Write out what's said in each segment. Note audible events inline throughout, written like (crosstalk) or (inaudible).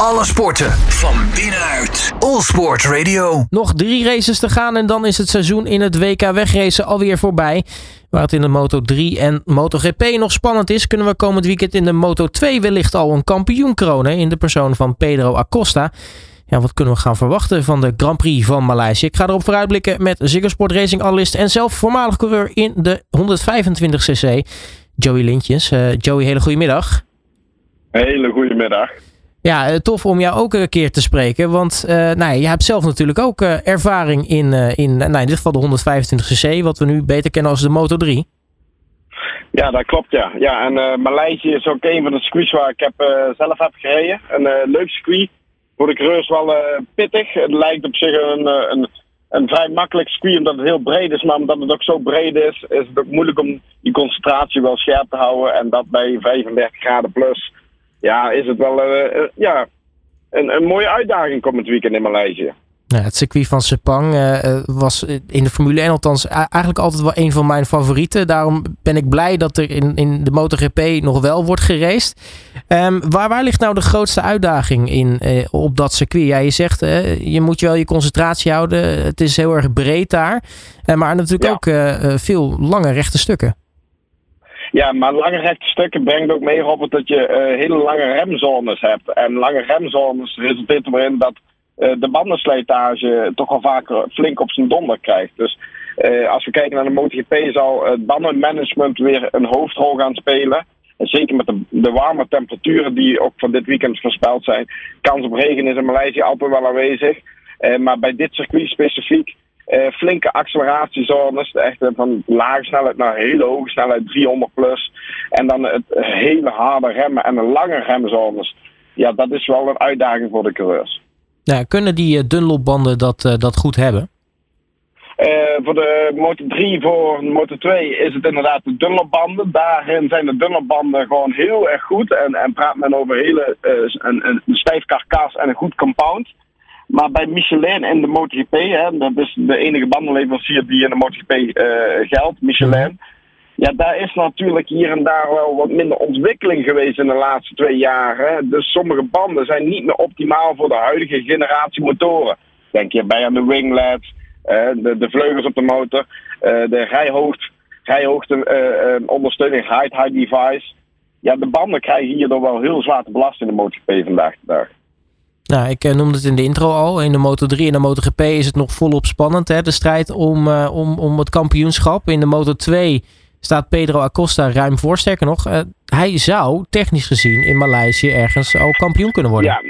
Alle sporten van binnenuit. All Sport Radio. Nog drie races te gaan en dan is het seizoen in het WK wegracen alweer voorbij. Waar het in de Moto 3 en MotoGP nog spannend is, kunnen we komend weekend in de Moto 2 wellicht al een kampioen kronen in de persoon van Pedro Acosta. Ja, wat kunnen we gaan verwachten van de Grand Prix van Maleisië? Ik ga erop vooruitblikken met Ziggo Sport Racing analyst en zelf voormalig coureur in de 125cc, Joey Lintjes. Uh, Joey, hele goede middag. Hele goede middag. Ja, eh, tof om jou ook een keer te spreken. Want uh, nou, je hebt zelf natuurlijk ook uh, ervaring in, in, nou, in dit geval de 125cc, wat we nu beter kennen als de Moto 3. Ja, dat klopt ja. ja en Maleisië is ook een van de circuits waar ik heb, zelf heb gereden. Een leuk circuit. Voor de coureurs wel pittig. Het lijkt op zich een, een, een vrij makkelijk circuit omdat het heel breed is. Maar omdat het ook zo breed is, is het ook moeilijk om die concentratie wel scherp te houden. En dat bij 35 graden plus ja, is het wel uh, ja, een, een mooie uitdaging komend weekend in Maleisië. Het circuit van Sepang uh, was in de Formule 1 althans eigenlijk altijd wel een van mijn favorieten. Daarom ben ik blij dat er in, in de MotoGP nog wel wordt geraced. Um, waar, waar ligt nou de grootste uitdaging in uh, op dat circuit? Ja, je zegt uh, je moet je wel je concentratie houden. Het is heel erg breed daar. maar natuurlijk ja. ook veel lange rechte stukken. Ja, maar lange rechte stukken brengt ook mee, Robert, dat je uh, hele lange remzones hebt. En lange remzones resulteert erin dat uh, de bandenslijtage toch al vaker flink op zijn donder krijgt. Dus uh, als we kijken naar de MotoGP zal het bandenmanagement weer een hoofdrol gaan spelen. En zeker met de, de, warme temperaturen die ook van dit weekend voorspeld zijn. Kans op regen is in Maleisië altijd wel aanwezig. maar bij dit circuit specifiek uh, flinke acceleratiezones, echt van lage snelheid naar hele hoge snelheid, 300 plus. En dan het hele harde remmen en de lange remzones. Ja, dat is wel een uitdaging voor de coureurs. Ja, kunnen die uh, Dunlopbanden dat, dat goed hebben? voor de Moto 3, voor de Moto 2 is het inderdaad de Dunlopbanden. Daarin zijn de Dunlopbanden gewoon heel erg goed. En, en praat men over hele, een, een stijf karkas en een goed compound. Maar bij Michelin en de MotoGP, hè, dat is de enige bandenleverancier die in de MotoGP uh, geldt, Michelin. Ja, daar is natuurlijk hier en daar wel wat minder ontwikkeling geweest in de laatste twee jaar. Hè. Dus sommige banden zijn niet meer optimaal voor de huidige generatie motoren. Denk je bij aan de winglets, uh, de, de, vleugels op de motor, uh, de rijhoogte, rijhoogte ondersteuning, height high device. Ja, de banden krijgen hierdoor wel heel zwaar te belasten in de MotoGP vandaag de dag. Nou, ik noemde het in de intro al. In de Moto 3 en de MotoGP is het nog volop spannend. Hè? De strijd om, uh, om, om het kampioenschap. In de Moto 2 staat Pedro Acosta ruim voor. Sterker nog, uh, hij zou technisch gezien in Maleisië ergens al kampioen kunnen worden. Ja,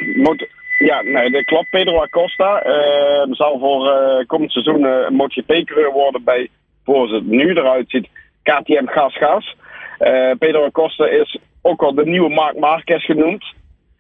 ja nee, dat klopt. Pedro Acosta uh, zal voor komend seizoen een MotoGP-coureur worden bij, zoals het nu eruit ziet, KTM Gas Gas. Pedro Acosta is ook al de nieuwe Marc Marquez genoemd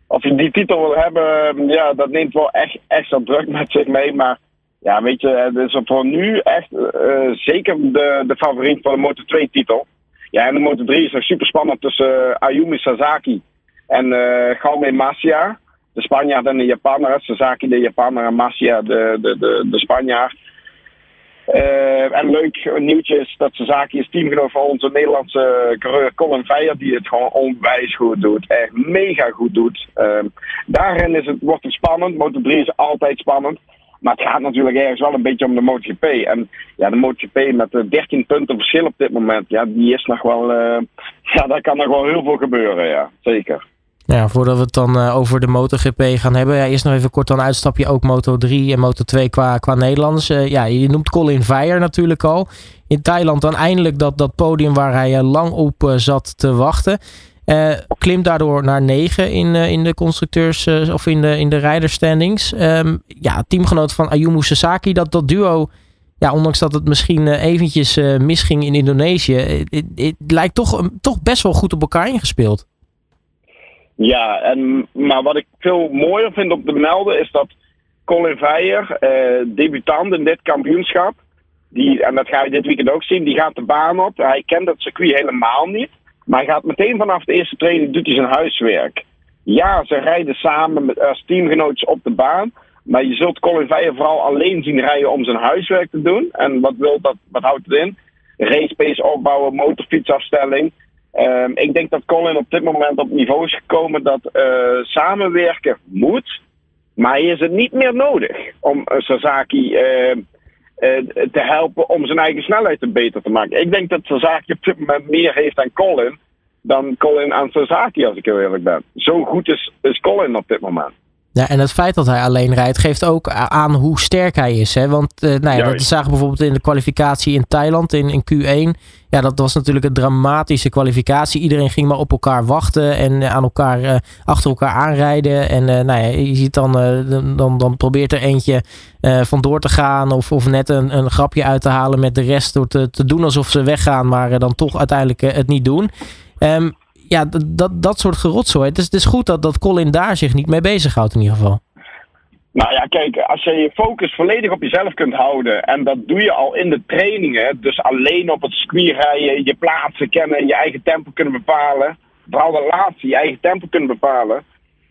of je die titel wil hebben, ja, dat neemt wel echt extra druk met zich mee. Maar ja, weet je, het is voor nu echt uh, zeker de, de favoriet voor de Moto 2 titel. Ja, en de Moto 3 is nog super spannend tussen uh, Ayumi Sasaki en uh, Jaume Masia. De Spanjaard en de Japaner. Sasaki de Japaner en Masia de, de, de, de Spanjaard. Uh, en leuk nieuwtje is dat Sasaki is teamgenoot van onze Nederlandse coureur Colin Veijer, die het gewoon onwijs goed doet. Echt mega goed doet. Uh, daarin is het, wordt het spannend. Moto 3 is altijd spannend. Maar het gaat natuurlijk ergens wel een beetje om de MotoGP. En ja, de MotoGP met de 13 punten verschil op dit moment, ja, die is nog wel. Uh, ja, daar kan nog wel heel veel gebeuren, ja. Zeker. Ja, voordat we het dan uh, over de MotoGP gaan hebben. Ja, eerst nog even kort dan uitstapje ook Moto 3 en Moto 2 qua, qua Nederlanders. Uh, ja, je noemt Colin Veijer natuurlijk al. In Thailand dan eindelijk dat, dat podium waar hij uh, lang op zat te wachten. klimt daardoor naar 9 in, in de constructeurs of in de, in de rijderstandings. Um, ja, teamgenoot van Ayumu Sasaki, dat, dat duo... Ja, ondanks dat het misschien eventjes misging in Indonesië. Het lijkt toch, toch best wel goed op elkaar ingespeeld. Ja, en, maar wat ik veel mooier vind om te melden is dat Colin Veijer, eh, debutant in dit kampioenschap, die, en dat ga je dit weekend ook zien, die gaat de baan op. Hij kent het circuit helemaal niet, maar hij gaat meteen vanaf de eerste training doet hij zijn huiswerk. Ja, ze rijden samen met, als teamgenootjes op de baan, maar je zult Colin Veijer vooral alleen zien rijden om zijn huiswerk te doen. En wat, wil dat, wat houdt het in? Race pace opbouwen, motorfietsafstelling. Ehm, ik denk dat Colin op dit moment op niveau is gekomen dat uh, samenwerken moet. Maar hij is het niet meer nodig om uh, Sasaki uh, te helpen om zijn eigen snelheid beter te maken. Ik denk dat Sasaki op dit moment meer heeft aan Colin dan Colin aan Sasaki, als ik heel eerlijk ben. Zo goed is, is Colin op dit moment. Ja, en het feit dat hij alleen rijdt geeft ook aan hoe sterk hij is. Hè? Want uh, nou ja, dat zagen we bijvoorbeeld in de kwalificatie in Thailand in, in Q1. Ja, dat was natuurlijk een dramatische kwalificatie. Iedereen ging maar op elkaar wachten en aan elkaar, uh, achter elkaar aanrijden. En uh, nou ja, je ziet dan, dan, dan probeert er eentje vandoor te gaan of, of net een, een grapje uit te halen met de rest door te, te doen alsof ze weggaan, maar dan toch uiteindelijk het niet doen. Um, ja, dat, dat soort gerotzooi. Het het is goed dat, dat Colin daar zich niet mee bezighoudt in ieder geval. Nou ja, kijk, als je je focus volledig op jezelf kunt houden. En dat doe je al in de trainingen. Dus alleen op het circuit rijden, je plaatsen kennen, je eigen tempo kunnen bepalen. Vooral de laatste, je eigen tempo kunnen bepalen.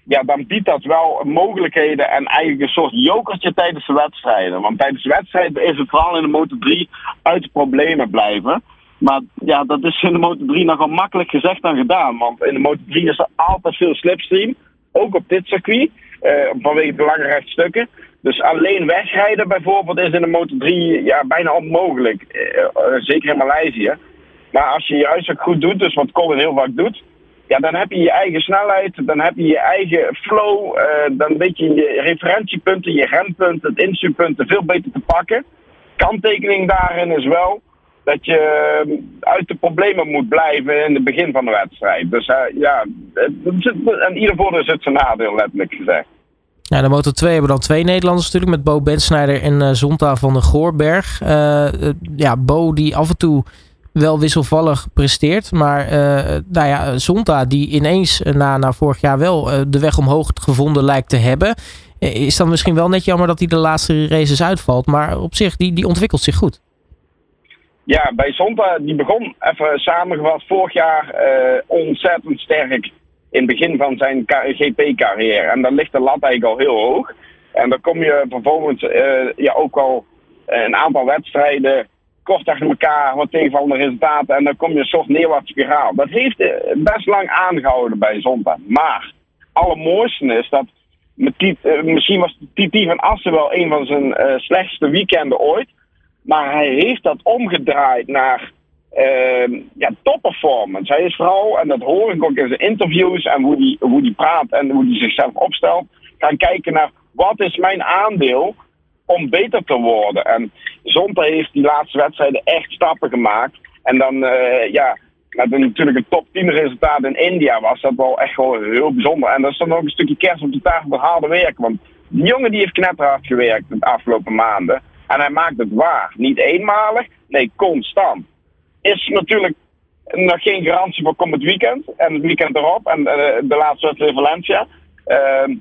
Ja, dan biedt dat wel mogelijkheden en eigenlijk een soort jokertje tijdens de wedstrijden. Want tijdens de wedstrijden is het vooral in de Motor 3 uit de problemen blijven. Maar ja, dat is in de Moto 3 nogal makkelijk gezegd dan gedaan. Want in de Moto 3 is er altijd veel slipstream. Ook op dit circuit. Uh, vanwege de lange rechtstukken. Dus alleen wegrijden bijvoorbeeld is in de Moto 3 ja, bijna onmogelijk. Uh, zeker in Maleisië. Maar als je juist ook goed doet, dus wat Colin heel vaak doet. Ja, dan heb je je eigen snelheid, dan heb je je eigen flow. dan weet je je referentiepunten, je rempunten, het instuurpunten veel beter te pakken. Kanttekening daarin is wel dat je ehm, uit de problemen moet blijven in het begin van de wedstrijd. Dus uh, ja, en ieder voordeel zit zijn nadeel, letterlijk gezegd. Ja, de Moto 2 hebben dan twee Nederlanders natuurlijk, met Bo Bensnijder en uh, Zonta van den Goorberg. Uh, ja, Bo die af en toe wel wisselvallig presteert, maar nou ja, Zonta die ineens na, na vorig jaar wel de weg omhoog gevonden lijkt te hebben. Is dan misschien wel net jammer dat hij de laatste races uitvalt, maar op zich, die, die ontwikkelt zich goed. Ja, bij Zonta, die begon even samengevat vorig jaar uh, ontzettend sterk in het begin van zijn GP-carrière. En dan ligt de lat eigenlijk al heel hoog. En dan kom je vervolgens uh, ja, ook al een aantal wedstrijden kort achter elkaar wat tegenvallende resultaten. En dan kom je een soort neerwaarts spiraal. Dat heeft uh, best lang aangehouden bij Zonta. Maar allermooiste is dat misschien was Titi van Assen wel een van zijn slechtste weekenden ooit. Maar hij heeft dat omgedraaid naar uh, ja, topperformance. Hij is vooral, en dat hoor ik ook in zijn interviews en hoe die, hoe die praat en hoe hij zichzelf opstelt, gaan kijken naar wat is mijn aandeel om beter te worden. En Zonta heeft die laatste wedstrijden echt stappen gemaakt. En dan, uh, ja, met een, natuurlijk een top 10 resultaat in India was dat wel echt wel heel bijzonder. En dat is dan ook een stukje kerst op de tafel voor harde werk. Want die jongen die heeft knetterhard gewerkt de afgelopen maanden. En hij maakt het waar. Niet eenmalig, nee, constant. Is natuurlijk nog geen garantie voor komend weekend. En het weekend erop. En uh, de laatste wedstrijd Valencia. Uh,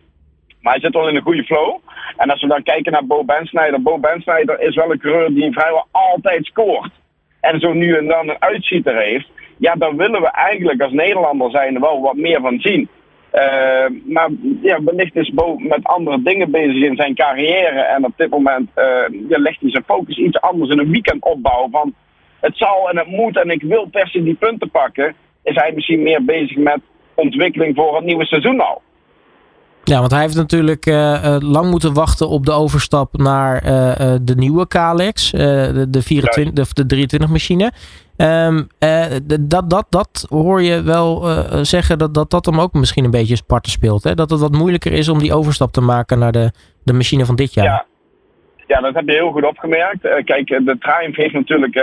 maar hij zit wel in een goede flow. En als we dan kijken naar Bo Bensnijder. Bo Bensnijder is wel een coureur die vrijwel altijd scoort. En zo nu en dan een uitzieter heeft. Ja, dan willen we eigenlijk als Nederlander zijn er wel wat meer van zien. Uh, maar ja, is Bo met andere dingen bezig in zijn carrière. En op dit moment ja, legt hij zijn focus iets anders in een weekend opbouwen. Van het zal en het moet en ik wil per se die punten pakken. Is hij misschien meer bezig met ontwikkeling voor het nieuwe seizoen al. Ja, want hij heeft natuurlijk uh, lang moeten wachten op de overstap naar de nieuwe Kalex, de, de, 24, de, de 23 machine. Um, dat, dat, dat hoor je wel uh, zeggen dat, dat dat hem ook misschien een beetje sparten speelt. Hè? Dat het wat moeilijker is om die overstap te maken naar de, de machine van dit jaar. Ja, ja dat heb je heel goed opgemerkt. Uh, kijk, de Triumph heeft natuurlijk.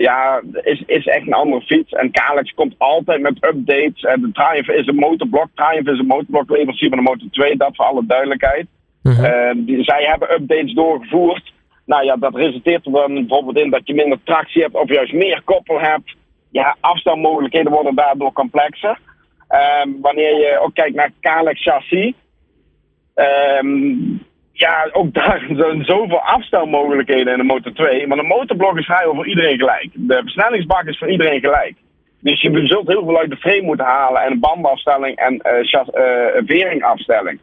Ja, is, is echt een andere fiets. En Kalex komt altijd met updates. En de Triumph is een motorblok. Triumph is een motorblokleverancier van de Motor 2. Dat voor alle duidelijkheid. -hmm. die, zij hebben updates doorgevoerd. Nou ja, dat resulteert er dan bijvoorbeeld in dat je minder tractie hebt of juist meer koppel hebt. Ja, afstandsmogelijkheden worden daardoor complexer. Um, wanneer je ook kijkt naar Kalex chassis. Um, ja, ook daar (laughs) zijn zoveel afstelmogelijkheden in de Motor 2. Maar de motorblok is vrijwel voor iedereen gelijk. De versnellingsbak is voor iedereen gelijk. Dus je zult heel veel uit de frame moeten halen en bandenafstelling en uh, veringafstelling.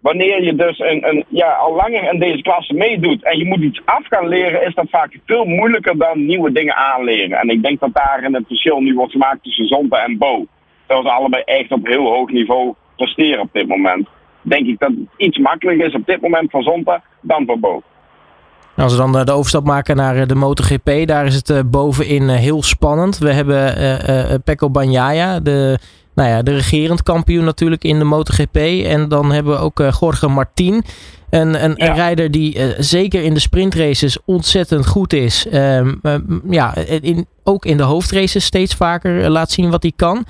wanneer je dus een, een, ja, al langer in deze klasse meedoet en je moet iets af gaan leren, is dat vaak veel moeilijker dan nieuwe dingen aanleren. En ik denk dat daarin het verschil nu wordt gemaakt tussen Zonte en Bo. Terwijl ze allebei echt op heel hoog niveau presteren op dit moment. Denk ik dat het iets makkelijker is op dit moment voor Zonte dan voor Bo. Als we dan eh, de overstap maken naar eh, de MotoGP, daar is het eh, bovenin heel spannend. We hebben Pecco Bagnaia, de, nou ja, de regerend kampioen natuurlijk in de MotoGP. En dan hebben we ook Jorge Martin. Een, een, een rijder die zeker in de sprintraces ontzettend goed is. Ehm, ja, in, ook in de hoofdraces steeds vaker laat zien wat hij kan.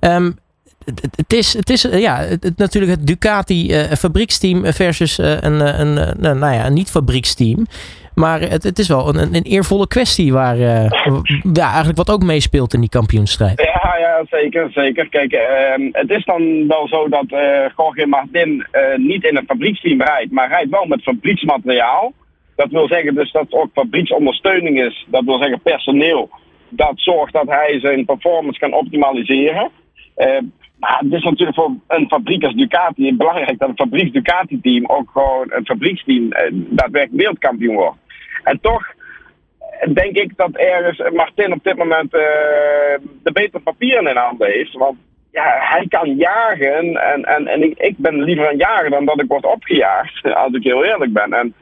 Um, het is, het is ja, het, natuurlijk het Ducati uh, fabrieksteam versus uh, een, een, een, nou ja, een niet-fabrieksteam. Maar het, het is wel een, een eervolle kwestie waar uh, ja, eigenlijk wat ook meespeelt in die kampioenstrijd. Ja, ja zeker. zeker. Kijk, uh, het is dan wel zo dat uh, Jorge Martin niet in een fabrieksteam rijdt, maar rijdt wel met fabrieksmateriaal. Dat wil zeggen dus dat ook fabrieksondersteuning is. Dat wil zeggen personeel. Dat zorgt dat hij zijn performance kan optimaliseren. Maar het is natuurlijk voor een fabriek als Ducati belangrijk dat een fabrieks Ducati-team ook gewoon een fabrieksteam eh, daadwerkelijk wereldkampioen wordt. En toch denk ik dat ergens Martin op dit moment de betere papieren in handen heeft. Want ja, hij kan jagen en, en, en ik, ik ben liever een jager dan dat ik word opgejaagd, (laughs) als ik heel eerlijk ben. En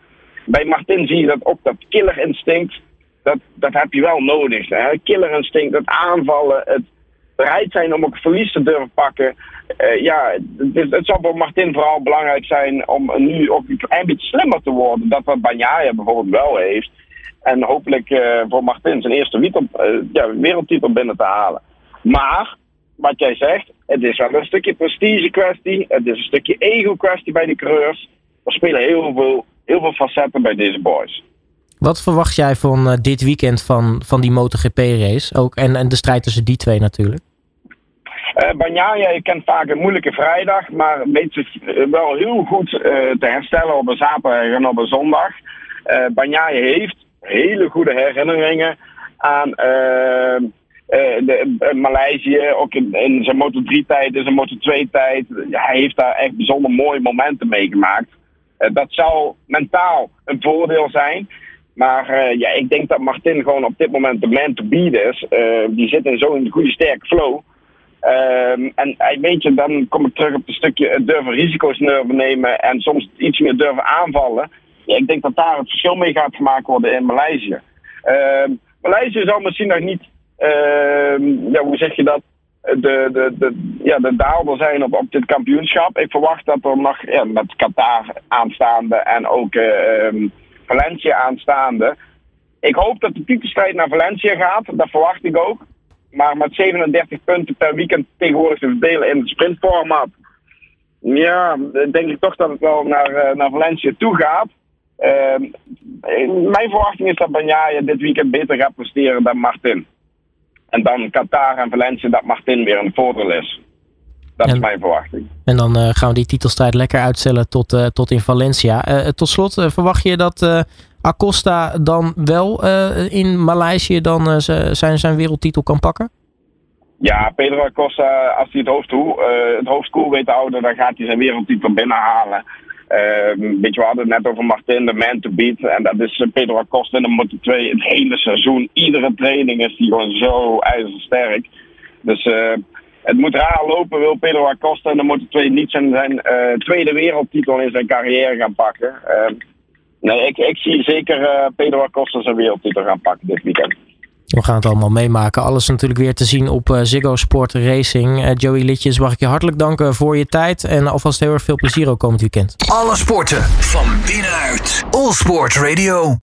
bij Martin zie je dat ook dat killerinstinct, dat, dat heb je wel nodig. Hè? Killerinstinct, het aanvallen, het bereid zijn om ook verlies te durven pakken. Uh, ja, het, zal voor Martin vooral belangrijk zijn om nu ook een beetje slimmer te worden. Dat wat Banjaya bijvoorbeeld wel heeft. En hopelijk uh, voor Martin zijn eerste uh, ja, wereldtitel binnen te halen. Maar, wat jij zegt, het is wel een stukje prestige kwestie. Het is een stukje ego kwestie bij de coureurs. Er spelen heel veel, heel veel facetten bij deze boys. Wat verwacht jij van dit weekend van, van die MotoGP-race? Ook, en, en de strijd tussen die twee natuurlijk. Uh, je kent vaak een moeilijke vrijdag, maar weet zich eh, wel heel goed uh, te herstellen op een zaterdag en op een zondag. Uh, heeft hele goede herinneringen aan de, Maleisië, ook in, zijn Moto3-tijd, in zijn Moto2-tijd. hij heeft daar echt bijzonder mooie momenten meegemaakt. dat zou mentaal een voordeel zijn. Maar ja, ik denk dat Martin gewoon op dit moment de man to beat is. die zit in zo'n goede sterke flow. Um, en weet je, dan kom ik terug op het stukje durven risico's nemen en soms iets meer durven aanvallen. Ja, ik denk dat daar het verschil mee gaat gemaakt worden in Maleisië. Uh, Maleisië zal misschien nog niet, uh, ja, hoe zeg je dat, de, de, de, ja, de daalder zijn op, op dit kampioenschap. Ik verwacht dat er nog met Qatar aanstaande en ook Valencia aanstaande. Ik hoop dat de titelstrijd naar Valencia gaat, dat verwacht ik ook. Maar met 37 punten per weekend tegenwoordig te verdelen in het sprintformat. Ja, denk ik toch dat het wel naar, uh, naar Valencia toe gaat. Uh, mijn verwachting is dat Banjaya dit weekend beter gaat presteren dan Martin. En dan Qatar en Valencia dat Martin weer een voordeel is. Dat is mijn verwachting. En dan uh, gaan we die titelstrijd lekker uitstellen tot, uh, tot in Valencia. tot slot, verwacht je dat Acosta dan wel uh, in Maleisië dan uh, zijn, zijn wereldtitel kan pakken? Ja, Pedro Acosta, als hij het hoofd, uh, het hoofd koel weet te houden, dan gaat hij zijn wereldtitel binnenhalen. Uh, weet je, we hadden het net over Martin, de man to beat. En dat is Pedro Acosta in de Moto 2 het hele seizoen. Iedere training is hij gewoon zo ijzersterk. Dus het moet raar lopen, wil Pedro Acosta in de Moto 2 niet zijn, zijn tweede wereldtitel in zijn carrière gaan pakken. Ehm, Nee, ik, ik zie zeker uh, Pedro Acosta zijn wereldtitel gaan pakken dit weekend. We gaan het allemaal meemaken. Alles natuurlijk weer te zien op uh, Ziggo Sport Racing. Uh, Joey Litjes, mag ik je hartelijk danken voor je tijd. En alvast heel erg veel plezier ook komend weekend. Alle sporten van binnenuit. All Sport Radio.